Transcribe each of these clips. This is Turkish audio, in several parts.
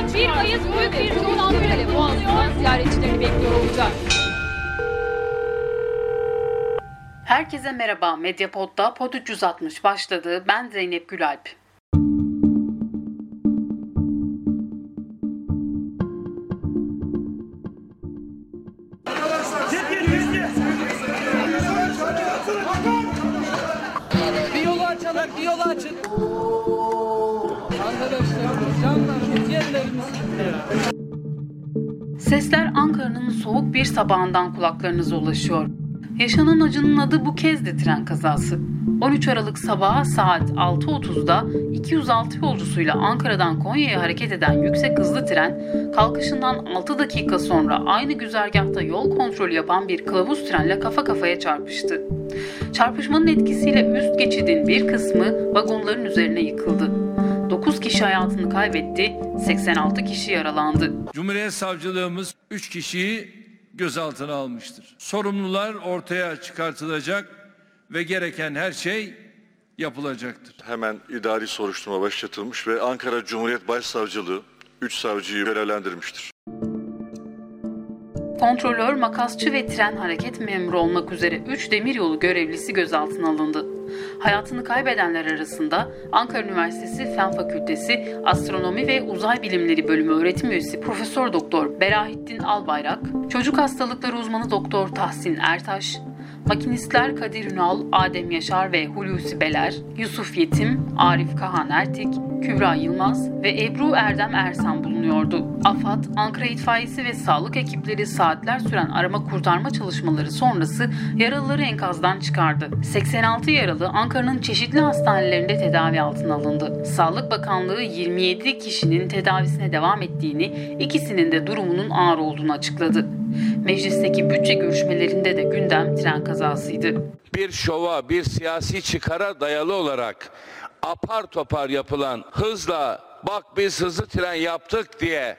1 Mayıs büyük bir Sultanbeyli Boğazı'ndan ziyaretçilerini bekliyor olacak. Herkese merhaba. Medyapod'da Pod 360 başladı. Ben Zeynep Gülalp. Sesler Ankara'nın soğuk bir sabahından kulaklarınıza ulaşıyor. Yaşanan acının adı bu kez de tren kazası. 13 Aralık sabahı saat 6.30'da 206 yolcusuyla Ankara'dan Konya'ya hareket eden yüksek hızlı tren, kalkışından 6 dakika sonra aynı güzergahta yol kontrolü yapan bir kılavuz trenle kafa kafaya çarpıştı. Çarpışmanın etkisiyle üst geçidin bir kısmı vagonların üzerine yıkıldı. 9 kişi hayatını kaybetti, 86 kişi yaralandı. Cumhuriyet Savcılığımız 3 kişiyi gözaltına almıştır. Sorumlular ortaya çıkartılacak ve gereken her şey yapılacaktır. Hemen idari soruşturma başlatılmış ve Ankara Cumhuriyet Başsavcılığı 3 savcıyı görevlendirmiştir. Kontrolör, makasçı ve tren hareket memuru olmak üzere 3 demiryolu görevlisi gözaltına alındı. Hayatını kaybedenler arasında Ankara Üniversitesi Fen Fakültesi Astronomi ve Uzay Bilimleri Bölümü öğretim üyesi Profesör Doktor Berahittin Albayrak, çocuk hastalıkları uzmanı Doktor Tahsin Ertaş, makinistler Kadir Ünal, Adem Yaşar ve Hulusi Beler, Yusuf Yetim, Arif Kahan Ertik, Kübra Yılmaz ve Ebru Erdem Ersan bulunuyordu. AFAD, Ankara İtfaiyesi ve sağlık ekipleri saatler süren arama kurtarma çalışmaları sonrası yaralıları enkazdan çıkardı. 86 yaralı Ankara'nın çeşitli hastanelerinde tedavi altına alındı. Sağlık Bakanlığı 27 kişinin tedavisine devam ettiğini, ikisinin de durumunun ağır olduğunu açıkladı. Meclisteki bütçe görüşmelerinde de gündem tren kazasıydı. bir şova, bir siyasi çıkara dayalı olarak apar topar yapılan hızla bak biz hızlı tren yaptık diye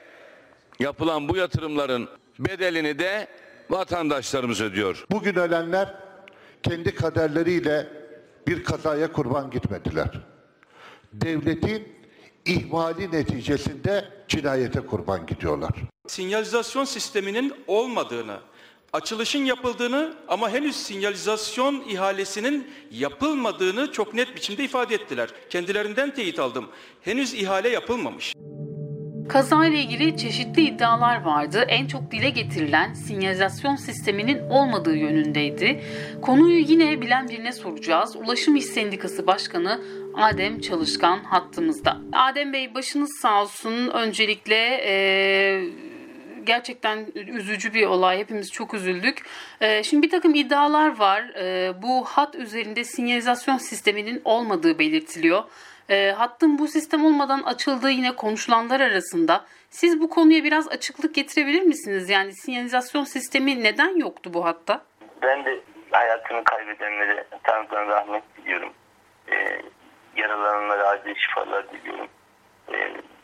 yapılan bu yatırımların bedelini de vatandaşlarımız ödüyor. Bugün ölenler kendi kaderleriyle bir kazaya kurban gitmediler. Devletin ihmali neticesinde cinayete kurban gidiyorlar. sinyalizasyon sisteminin olmadığını, açılışın yapıldığını ama henüz sinyalizasyon ihalesinin yapılmadığını çok net biçimde ifade ettiler. Kendilerinden teyit aldım. Henüz ihale yapılmamış. Kazayla ilgili çeşitli iddialar vardı. En çok dile getirilen sinyalizasyon sisteminin olmadığı yönündeydi. Konuyu yine bilen birine soracağız. Ulaşım İş Sendikası Başkanı Adem Çalışkan hattımızda. Adem Bey başınız sağ olsun. Öncelikle eee gerçekten üzücü bir olay. Hepimiz çok üzüldük. Ee, şimdi bir takım iddialar var. Ee, bu hat üzerinde sinyalizasyon sisteminin olmadığı belirtiliyor. Ee, hattın bu sistem olmadan açıldığı yine konuşulanlar arasında. Siz bu konuya biraz açıklık getirebilir misiniz? Yani sinyalizasyon sistemi neden yoktu bu hatta? Ben de hayatını kaybedenlere Tanrı'dan rahmet diliyorum. Yaralananlara acil şifalar diliyorum.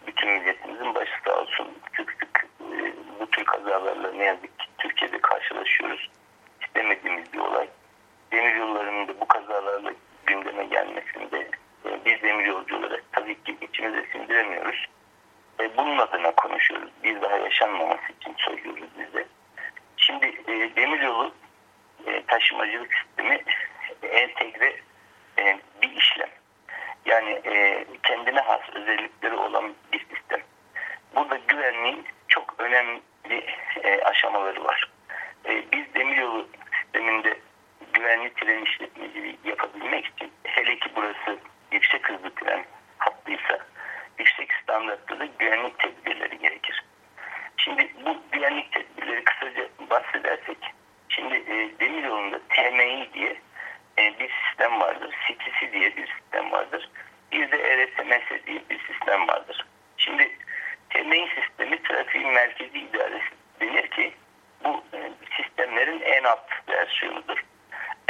Bütün milletimizin başı sağ olsun. Sık sık bu tür kazalarla ne yazık ki Türkiye'de karşılaşıyoruz. İstemediğimiz bir olay. Demir yollarının da bu kazalarla gündeme gelmesinde e, biz demir yolcu olarak tabii ki içimize sindiremiyoruz. E, bunun adına konuşuyoruz. Bir daha yaşanmaması için söylüyoruz biz de. Şimdi e, demiryolu e, taşımacılık sistemi entegre e, bir işlem. Yani e, kendine has özellikleri olan bir sistem. Burada güvenliğin önemli e, aşamaları var. E, biz demiryolu sisteminde güvenli tren işletmeciliği yapabilmek için hele ki burası yüksek hızlı tren hattıysa yüksek standartta da güvenlik tedbirleri gerekir. Şimdi bu güvenlik tedbirleri kısaca bahsedersek, şimdi e, demiryolunda TMI diye e, bir sistem vardır, CTC diye bir sistem vardır, bir de ERTMS diye bir sistem vardır. Şimdi TMI sistemi trafiğin merkezi idaresi denir ki bu e, sistemlerin en alt versiyonudur.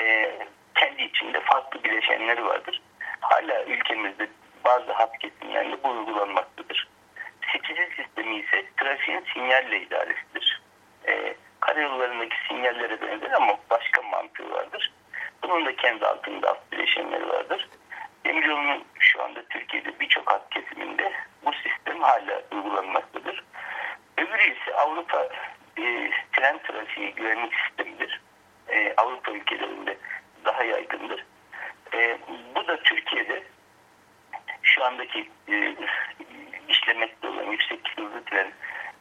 E, kendi içinde farklı bileşenleri vardır. Hala ülkemizde bazı hat kesimlerinde bu uygulanmaktadır. Seçici sistemi ise trafiğin sinyalle idaresidir. E, karayollarındaki sinyallere benzer ama başka mantığı vardır. Bunun da kendi altında alt bileşenleri vardır. Demiryolunun şu anda Türkiye'de birçok hat kesiminde bu sistem hala uygulanmaktadır. birincisi Avrupa e, tren trafiği güvenlik sistemidir. E, Avrupa ülkelerinde daha yaygındır. E, bu da Türkiye'de şu andaki e, işlemekte olan yüksek hızlı tren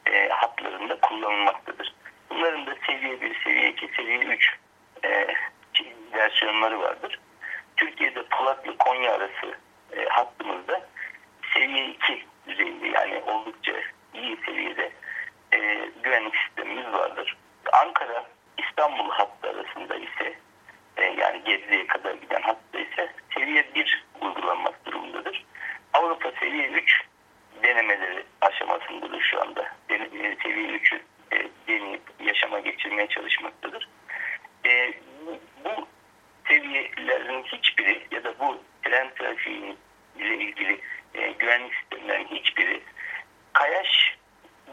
e, hatlarında kullanılmaktadır. Bunların da seviye 1, seviye 2, seviye 3 e, versiyonları vardır. Türkiye'de Polatlı Konya arası e, hattımızda seviye 2 düzeyinde yani oldukça iyi seviyede e, güvenlik sistemimiz vardır. Ankara İstanbul hattı arasında ise e, yani Gebze'ye kadar giden hatta ise seviye 1 uygulanmak durumundadır. Avrupa seviye 3 denemeleri aşamasındadır şu anda. Den- e, Seviye 3'ü e, deneyip yaşama geçirmeye çalışmaktadır. E, bu, bu seviyelerin hiçbiri ya da bu tren trafiği ile ilgili e, güvenlik sistemlerinin hiçbiri Kayaş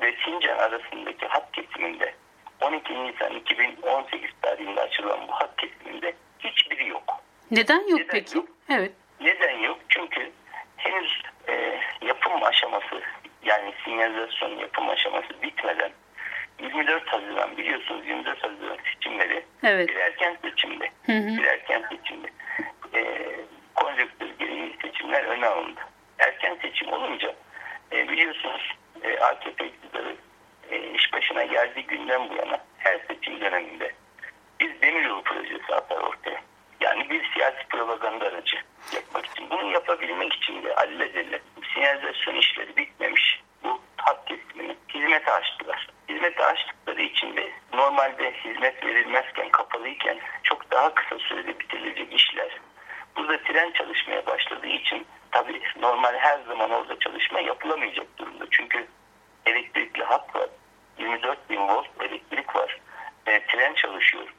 ve Sincan arasındaki hat kesiminde 12 Nisan 2018 tarihinde açılan bu hat kesiminde hiçbiri yok. Neden yok Neden peki? yok? Evet. Neden yok? Çünkü henüz e, yapım aşaması yani sinyalizasyon yapım aşaması bitmeden 24 Haziran biliyorsunuz 24 Haziran seçimleri Evet. bir erken seçimde. Hı hı. Bir erken seçimde. E, konjonktür gereği seçimler öne alındı. Erken seçim olunca e, biliyorsunuz e, AKP iktidarı e, iş başına geldiği günden bu yana her seçim döneminde bir demiryolu projesi atar ortaya. Bir siyasi propaganda aracı yapmak için. Bunu yapabilmek için de alelacele sinyalizasyon işleri bitmemiş bu hat kesimini hizmete açtılar. Hizmete açtıkları için de normalde hizmet verilmezken kapalıyken çok daha kısa sürede bitirilecek işler. Burada tren çalışmaya başladığı için tabii normal her zaman orada çalışma yapılamayacak durumda. Çünkü elektrikli hat var. 24 bin volt elektrik var. E, tren çalışıyor.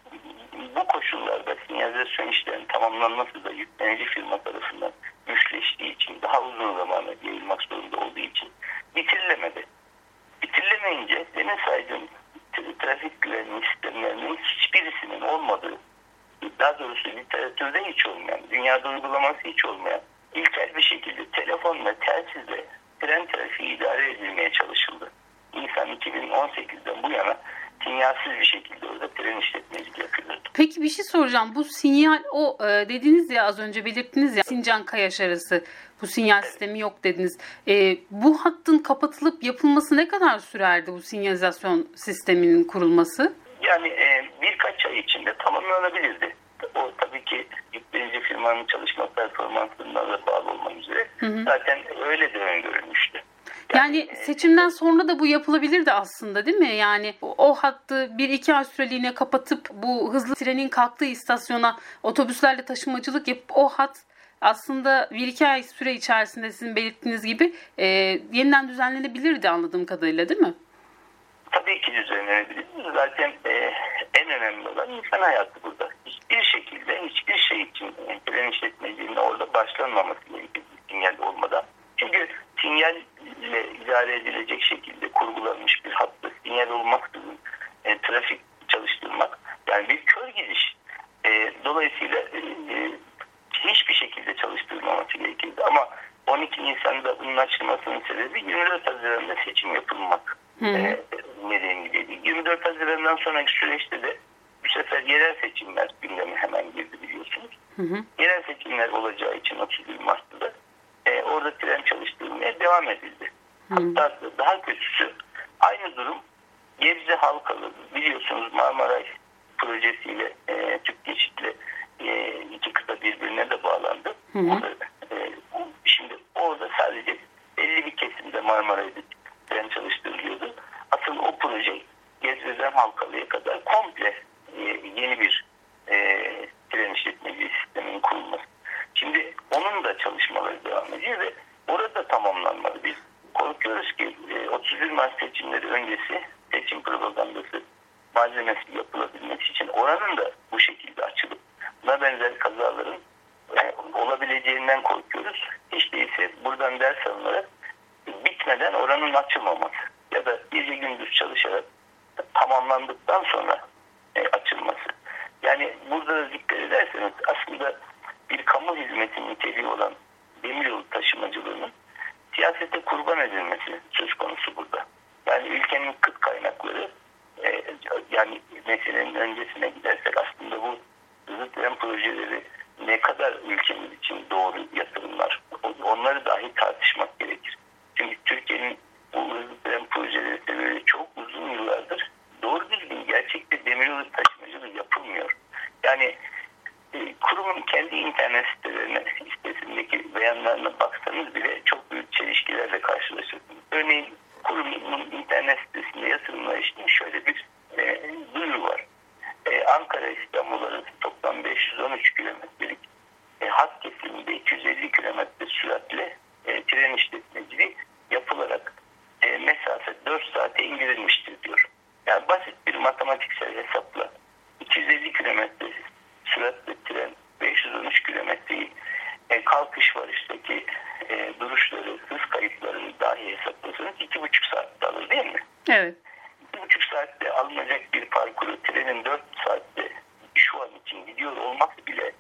Bu koşullarda sinyalizasyon işlerinin tamamlanması da yüklenici firma tarafından güçleştiği için daha uzun zamana yayılmak zorunda olduğu için bitirilemedi. Bitirilemeyince demin saydığım tra- trafik güvenliği sistemlerinin hiçbirisinin olmadığı daha doğrusu literatürde hiç olmayan, dünyada uygulaması hiç olmayan ilkel bir şekilde telefon ve telsizle tren trafiği idare edilmeye çalışıldı. Nisan 2018'den bu yana sinyalsiz bir şekilde orada tren işletmeciliği yapılıyordu. Peki bir şey soracağım. Bu sinyal o e, dediniz ya az önce belirttiniz ya Sincan Kayaş arası bu sinyal sistemi yok dediniz. E, bu hattın kapatılıp yapılması ne kadar sürerdi bu sinyalizasyon sisteminin kurulması? Yani e, birkaç ay içinde tamamlanabilirdi. O tabii ki yüklenici firmanın çalışma performansından da bağlı olmak üzere. Zaten öyle de öngörülmüştü. Yani e, seçimden sonra da bu yapılabilirdi aslında değil mi? Yani o, hattı bir iki ay süreliğine kapatıp bu hızlı trenin kalktığı istasyona otobüslerle taşımacılık yapıp o hat aslında bir iki ay süre içerisinde sizin belirttiğiniz gibi e, yeniden düzenlenebilirdi anladığım kadarıyla değil mi? Tabii ki düzenlenebilir. Zaten e, en önemli olan insan hayatı burada. Hiçbir şekilde hiçbir şey için e, tren işletmeciliğinin orada başlanmaması gerekir bir sinyal olmadan. Çünkü sinyalle idare edilecek şekilde kurgulanmış bir hatta sinyal olmaksızın e, trafik çalıştırmak yani bir kör gidiş. E, dolayısıyla e, e, hiçbir şekilde çalıştırılmaması gerekirdi. Ama 12 Nisan'da bunun açılmasının sebebi 24 Haziran'da seçim yapılmak e, nedeniyleydi. 24 Haziran'dan sonraki süreçte de bu sefer yerel seçimler gündeme hemen girdi biliyorsunuz. Yerel seçimler olacağı için 31 Mart'ta da e, orada tren çalıştırmaya devam edildi. Hatta daha kötüsü aynı durum Gebze Halkalı biliyorsunuz Marmaray projesiyle e, Türk Geçit'le e, iki kıta birbirine de bağlandı. Orada, e, şimdi orada sadece belli bir kesimde Marmaray'da tren çalıştırılıyordu. Asıl o proje Gebze'den Halkalı'ya kadar komple e, yeni bir e, tren işletmeciliği sisteminin kurulması. Şimdi onun da çalışmaları devam ediyor ve orada tamamlanmalı. Biz korkuyoruz ki e, 31 Mart seçimleri öncesi seçim propagandası malzemesi yapılabilmesi için oranın da bu şekilde açılıp buna benzer kazaların e, olabileceğinden korkuyoruz. Hiç değilse buradan ders alınarak bitmeden oranın açılmaması ya da gece gündüz çalışarak tamamlandıktan sonra e, açılması. Yani burada da dikkat ederseniz aslında bir kamu hizmeti niteliği olan demiryolu taşımacılığının siyasete kurban edilmesi söz konusu burada. Yani ülke ülkenin kıt kaynakları e, yani meselenin öncesine gidersek aslında bu tren projeleri ne kadar ülkemiz için doğru yatırımlar onları dahi tartışmak gerekir. Çünkü Türkiye'nin bu tren projeleri sebebiyle çok uzun yıllardır doğru düzgün gerçekte demiryolu taşımacılığı yapılmıyor. Yani e, kurumun kendi internet sitelerine, sitesindeki beyanlarına baksanız bile çok büyük çelişkilerle karşılaşırsınız. Örneğin kurumun internet sitesinde yatırımlar için şöyle bir e, duyuru var. E, Ankara İstanbul arası toplam 513 kilometrelik e, hat kesiminde 250 kilometre süratle e, tren işletmeciliği yapılarak e, mesafe 4 saate indirilmiştir diyor. Yani basit bir matematiksel hesapla 250 kilometre süratle tren 513 kilometreyi e, kalkış varıştaki e, duruşları, hız kayıplarını dahi hesaplasanız 2,5 saatte alır değil mi? Evet. 2,5 saatte alınacak bir parkuru trenin 4 saatte şu an için gidiyor olmak bile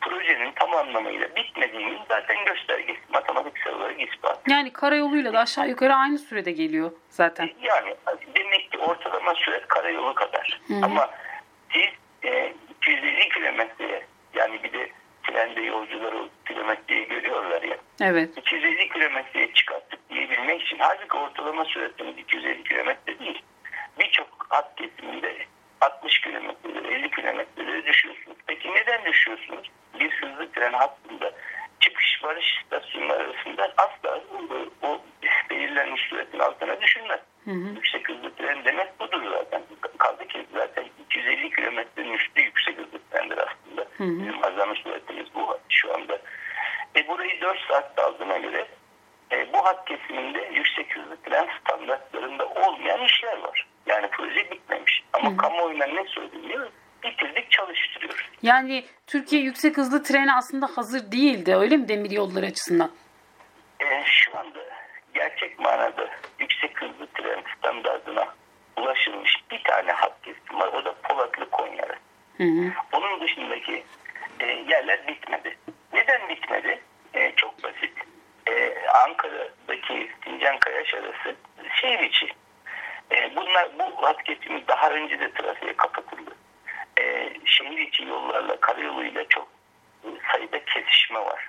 projenin tam anlamıyla bitmediğinin zaten göstergesi. Matematiksel olarak ispat. Yani karayoluyla da aşağı yukarı aynı sürede geliyor zaten. Yani demek ki ortalama süre karayolu kadar. Ama siz e, 250 kilometreye yani bir de trende yolcular o kilometreyi görüyorlar ya. Evet. 250 kilometreye çıkarttık diyebilmek için halbuki ortalama süratimiz 250 kilometre değil. Birçok hat kesiminde 60 kilometreleri 50 kilometreleri düşüyorsunuz. Peki neden düşüyorsunuz? Bir hızlı tren hattında çıkış varış istasyonları arasında asla o, o belirlenmiş süratin altına düşülmez. Yüksek hızlı tren demek budur zaten. Kaldı ki zaten 250 kilometrenin üstü yüksek hızlı trendir aslında. Bizim azami süratimiz bu şu anda. E burayı 4 saatte aldığına göre e, bu hat kesiminde yüksek hızlı tren standartlarında olmayan işler var. Yani proje Ama kamuoyuna ne söyleniyor? Bitirdik çalıştırıyoruz. Yani Türkiye yüksek hızlı treni aslında hazır değildi öyle mi demir yolları açısından? E, şu anda gerçek manada yüksek hızlı tren standartına ulaşılmış bir tane hat kesim var. O da Polatlı Konya. Hı hı. Onun dışındaki e, yerler bitmedi. Neden bitmedi? E, çok basit. E, Ankara'daki Sincan Kayaş arası şehir içi. E, bunlar bu hat kesimi daha önce de trafiğe kapatıldı. E, şehir içi yollarla karayoluyla çok sayıda kesişme var.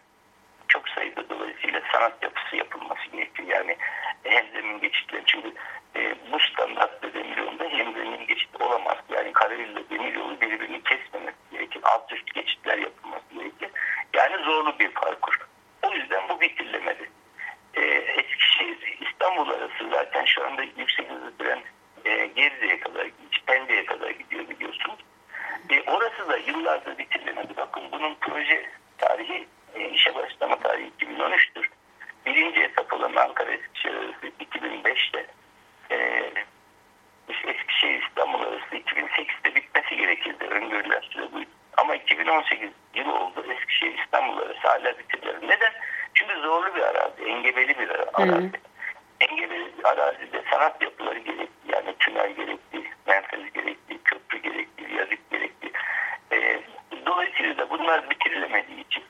Çok sayıda dolayısıyla sanat yapısı yapılması gerekiyor. Yani hem zemin geçitleri çünkü e, bu standartta demiryolunda hem zemin geçit olamaz. Yani karayoluyla demiryolu birbirini kesmemesi gerekir. Alt üst geçitler yapılması gerekir. Yani zorlu bir parkur. O yüzden bu bitirilemedi. E, Eskişehir İstanbul arası zaten şu anda yüksek hızlı tren e, Gebze'ye kadar, Pendik'e kadar gidiyor biliyorsunuz. E, orası da yıllardır bitirilemedi. Bakın bunun proje tarihi, e, işe başlama tarihi 2013'tür. Birinci etap olan Ankara Eskişehir arası 2005'te e, Eskişehir İstanbul arası 2008'de bitmesi gerekirdi. Öngörülen süre buydu. Ama 2018 yılı oldu Eskişehir İstanbul arası hala bitirilemedi. Neden? Çünkü zorlu bir arazi, engebeli bir ara- arazi. Engebeli arazide sanat yapıları gerekli. Yani tünel gerekli, menfez gerekli, köprü gerekli, viyadük gerekli. E, dolayısıyla da bunlar bitirilemediği için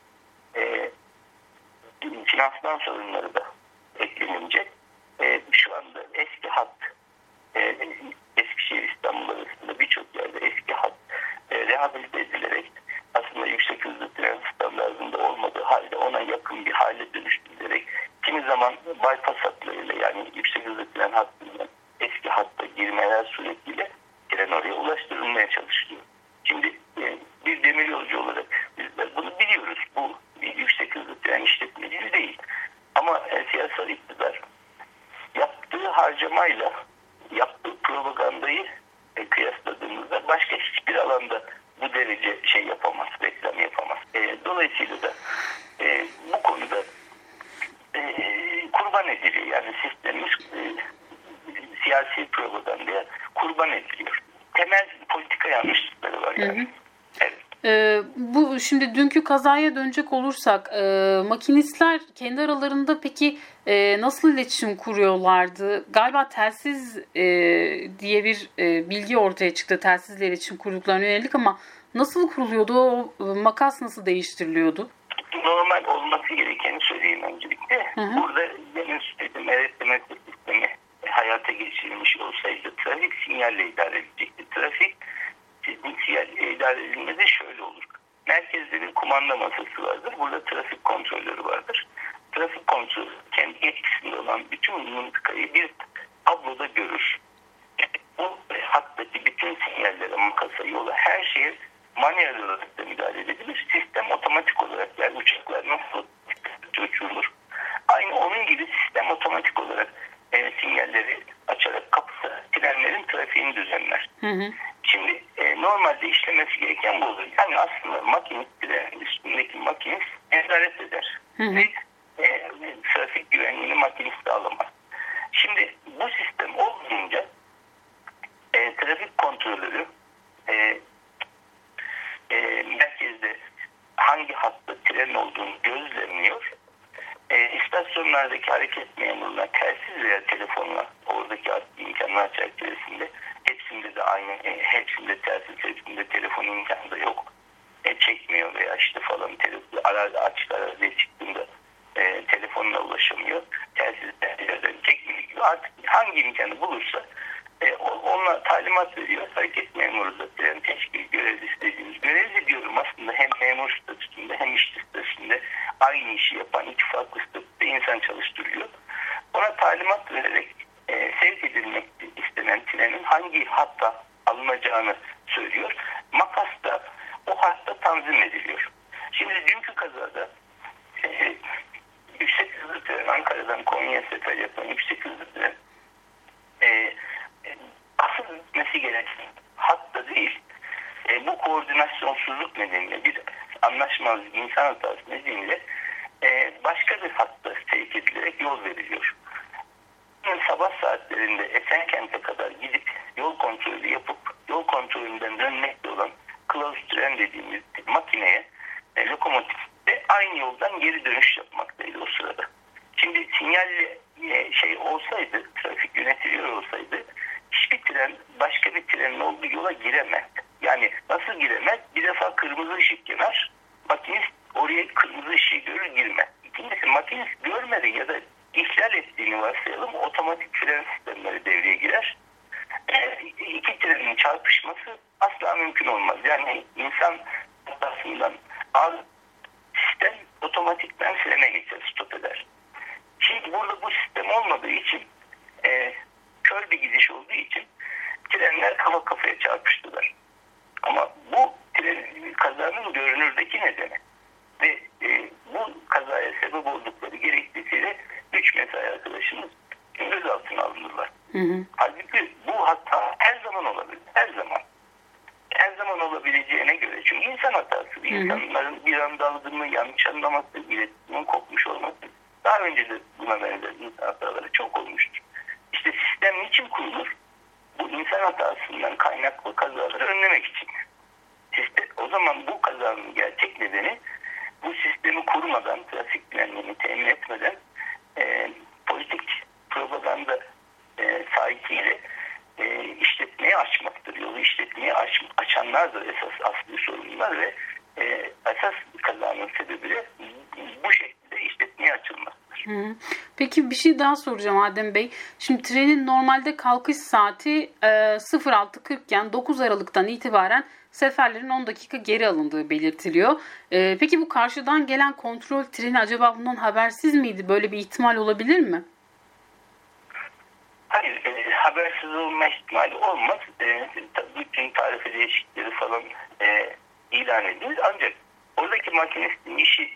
e, finansman sorunları da eklenince e, şu anda eski hat e, Eskişehir İstanbul arasında birçok yerde eski hat e, rehabilite edilerek aslında yüksek hızlı tren standartında olmadığı halde ona yakın bir hale dönüştürülerek kimi zaman bypass hatlarıyla yani yüksek hızlı tren hattından eski hatta girmeler suretiyle tren oraya ulaştırılmaya çalışılıyor. Şimdi e, bir demir yolcu olarak bizler bunu biliyoruz. Bu bir yüksek hızlı tren işletmeciliği değil. Ama iktidar yaptığı harcamayla yaptığı propagandayı e, kıyasladığımızda başka hiçbir alanda bu derece şey yapamaz, reklam yapamaz. E, dolayısıyla da e, bu konuda e, kurban ediliyor. Yani sistemimiz e, siyasi propagandaya kurban ediliyor. Temel politika yanlışlıkları var yani. Evet. Ee, bu şimdi dünkü kazaya dönecek olursak e, makinistler kendi aralarında peki e, nasıl iletişim kuruyorlardı? Galiba telsiz e, diye bir e, bilgi ortaya çıktı telsizle iletişim kurduklarına yönelik ama nasıl kuruluyordu? O e, makas nasıl değiştiriliyordu? normal olması gerekeni söyleyeyim öncelikle. hı. Burada demin söyledim öğretmen sistemi hayata geçirilmiş olsaydı trafik sinyalle idare edilecekti. Trafik sinyalle idare edilmede şöyle olur. Merkezde bir kumanda masası vardır. Burada trafik kontrolörü vardır. Trafik kontrolü kendi yetkisinde olan bütün mıntıkayı bir tabloda görür. Bu hattaki bütün sinyallere, makasa, yola, her şeye manuel olarak da müdahale edilir. Sistem otomatik olarak yani uçaklar nasıl uçurulur. Aynı onun gibi sistem otomatik olarak e, sinyalleri açarak kapısa trenlerin trafiğini düzenler. Hı hı. Şimdi e, normalde işlemesi gereken bu olur. Yani aslında makinist trenin üstündeki makinist nezaret eder. Hı hı. Ve e, trafik güvenliğini makinist sağlamaz. Şimdi bu sistem olmayınca e, trafik kontrolörü e, e, merkezde hangi hatta tren olduğunu gözlemliyor. E, istasyonlardaki hareket memuruna telsiz veya telefonla oradaki imkanlar çerçevesinde hepsinde de aynı, e, hepsinde telsiz, hepsinde telefon imkanı da yok. E, çekmiyor veya işte falan telefon, ara, açık araziye çıktığında e, telefonla ulaşamıyor. Telsiz telsiz çekmiyor gibi artık hangi imkanı bulursa e, o- onunla talimat veriyor. Hareket memuru da tren teşkil görevlisi dediğimiz. Görevli diyorum aslında hem memur statüsünde hem işçi statüsünde aynı işi yapan iki farklı statüde insan çalıştırıyor. Ona talimat vererek e, sevk edilmek istenen trenin hangi hatta alınacağını söylüyor. Makas da o hatta tanzim ediliyor. Şimdi dünkü kazada e, yüksek hızlı tren Ankara'dan Konya'ya sefer yapan yüksek hızlı tren e, e, asıl gitmesi gereken hatta değil e, bu koordinasyonsuzluk nedeniyle bir anlaşmazlık insan hatası nedeniyle e, başka bir hatta sevk edilerek yol veriliyor. Bugün sabah saatlerinde Esenkent'e kadar gidip yol kontrolü yapıp yol kontrolünden dönmekte olan kılavuz tren dediğimiz makineye e, lokomotifte aynı yoldan geri dönüş yapmaktaydı o sırada. Şimdi sinyalli e, şey olsaydı, trafik yönetiliyor olsaydı hiçbir tren başka bir trenin olduğu yola giremez. Yani nasıl giremez? Bir defa kırmızı ışık yanar. Makinist oraya kırmızı ışığı görür girmez. İkincisi makinist görmedi ya da ihlal ettiğini varsayalım otomatik fren sistemleri devreye girer. E, iki trenin çarpışması asla mümkün olmaz. Yani insan hatasından az sistem otomatikten frene geçer, stop eder. Şimdi burada bu olmadığı için e, kör bir gidiş olduğu için trenler kafa kafaya çarpıştılar. Ama bu tren, kazanın görünürdeki nedeni ve e, bu kazaya sebep oldukları gerekçesiyle 3 mesai arkadaşımız gözaltına alındılar. Hı hı. Halbuki bu hata her zaman olabilir. Her zaman. Her zaman olabileceğine göre. Çünkü insan hatası. İnsanların bir anda aldığını yanlış anlaması, iletişimin kopmuş olması. Daha önce de buna benzer insan hataları çok olmuştur. İşte sistem niçin kurulur? Bu insan hatasından kaynaklı kazaları önlemek için. Sistem, o zaman bu kazanın gerçek nedeni bu sistemi kurmadan, trafik güvenliğini temin etmeden e, politik propaganda e, sahikiyle e, işletmeye açmaktır. Yolu işletmeye aç, açanlardır esas asli sorunlar ve e, esas kazanın sebebi de bu şekilde işletmeye açılmasıdır. Peki bir şey daha soracağım Adem Bey. Şimdi trenin normalde kalkış saati e, 06.40 iken 9 Aralık'tan itibaren seferlerin 10 dakika geri alındığı belirtiliyor. E, peki bu karşıdan gelen kontrol treni acaba bundan habersiz miydi? Böyle bir ihtimal olabilir mi? Hayır, e, habersiz olma ihtimali olmaz. E, bütün tarife değişiklikleri falan ilan edilir. Ancak oradaki makinistin işi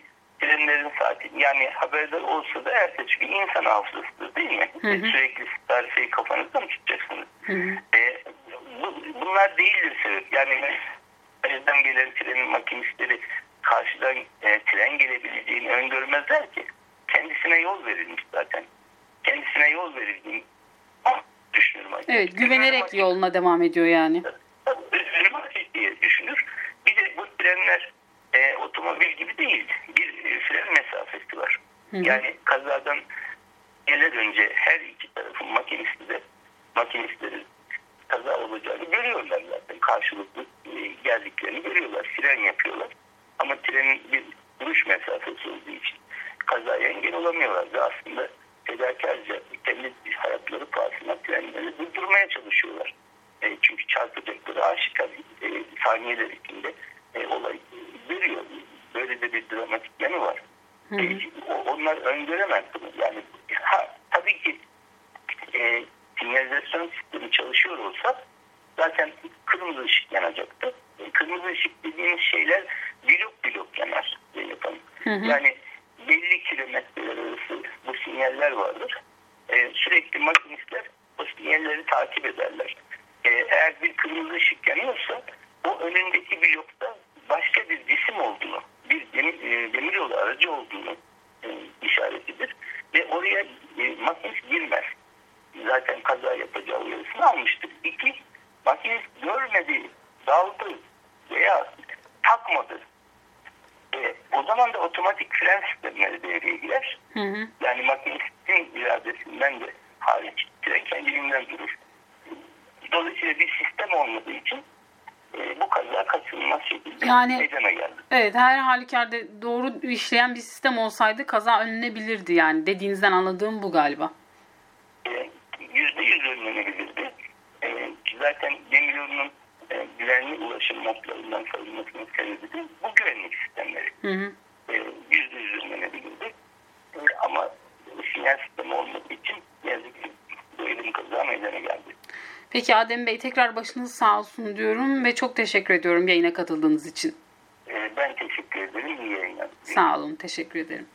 trenlerin saati yani haberdar olsa da ertesi gün insan hafızasıdır değil mi? Hı hı. Sürekli tarifeyi kafanızda mı tutacaksınız? Hı hı. E, bu, bunlar değildir sebep. Yani karşıdan gelen trenin makinistleri karşıdan e, tren gelebileceğini öngörmezler ki. Kendisine yol verilmiş zaten. Kendisine yol verildiğini düşünüyorum. Evet, güvenerek yoluna devam ediyor yani. Üzülmez diye düşünür. Bir de bu trenler e, otomobil gibi değil. Bir e, fren mesafesi var. Hı. Yani kazadan gelir önce her iki tarafın makinisti de makinistlerin kaza olacağını görüyorlar zaten. Karşılıklı e, geldiklerini görüyorlar. Fren yapıyorlar. Ama trenin bir duruş mesafesi olduğu için kazaya engel olamıyorlar. Ve aslında fedakarca kendi hayatları pahasına trenleri durdurmaya çalışıyorlar. E, çünkü çarpacakları aşikar e, saniyeler içinde e, olay veriyor. Böyle de bir dramatik yanı var. E, o- onlar öngöremez bunu. Yani ha, tabii ki e, sinyalizasyon sistemi çalışıyor olsa zaten kırmızı ışık yanacaktı. E, kırmızı ışık dediğimiz şeyler blok blok yanar e, yapalım. Yani belli kilometreler arası bu sinyaller vardır. E, sürekli makinistler o sinyalleri takip ederler. E, eğer bir kırmızı ışık yanıyorsa o önündeki blokta başka bir cisim olduğunu, bir demir, e, demiryolu aracı olduğunu e, işaretidir. Ve oraya e, makinist girmez zaten kaza yapacağı uyarısını almıştık. İki, makinist görmedi, daldı veya takmadı. E, o zaman da otomatik fren sistemleri devreye girer. Yani makinistin iradesinden de hariç tren kendiliğinden durur. Dolayısıyla bir sistem olmadığı için e, bu kaza kaçınılmaz şekilde Yani- meydana geldi. Evet her halükarda doğru işleyen bir sistem olsaydı kaza önlenebilirdi yani dediğinizden anladığım bu galiba. Yüzde yüz önlenebilirdi. E, zaten demiryolunun e, güvenli ulaşım modlarından savunmasının sebebi de bu güvenlik sistemleri. E, Yüzde yüz önlenebilirdi. E, ama sinyal sistemi olmadığı için yazık ki böyle bir kaza meydana geldi. Peki Adem Bey tekrar başınız sağ olsun diyorum ve çok teşekkür ediyorum yayına katıldığınız için. E, ben teşekkür ederim. İyi yayınlar. Sağ olun, teşekkür ederim.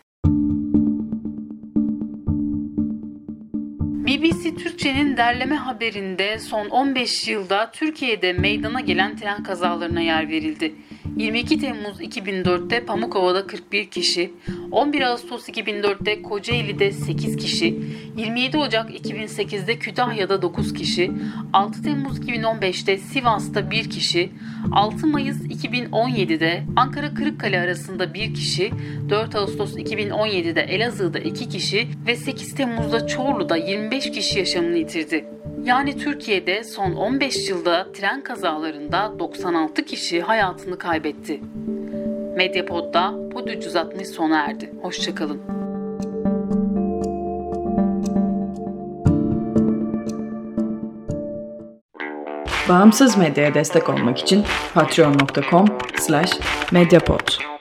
BBC Türkçe'nin derleme haberinde son 15 yılda Türkiye'de meydana gelen tren kazalarına yer verildi. 22 Temmuz 2004'te Pamukova'da 41 kişi, 11 Ağustos 2004'te Kocaeli'de 8 kişi, 27 Ocak 2008'de Kütahya'da 9 kişi, 6 Temmuz 2015'te Sivas'ta 1 kişi, 6 Mayıs 2017'de Ankara Kırıkkale arasında 1 kişi, 4 Ağustos 2017'de Elazığ'da 2 kişi ve 8 Temmuz'da Çorlu'da 25 kişi yaşamını yitirdi. Yani Türkiye'de son 15 yılda tren kazalarında 96 kişi hayatını kaybetti. Medyapod'da Pod 360 sona erdi. Hoşçakalın. Bağımsız medyaya destek olmak için patreon.com/mediapod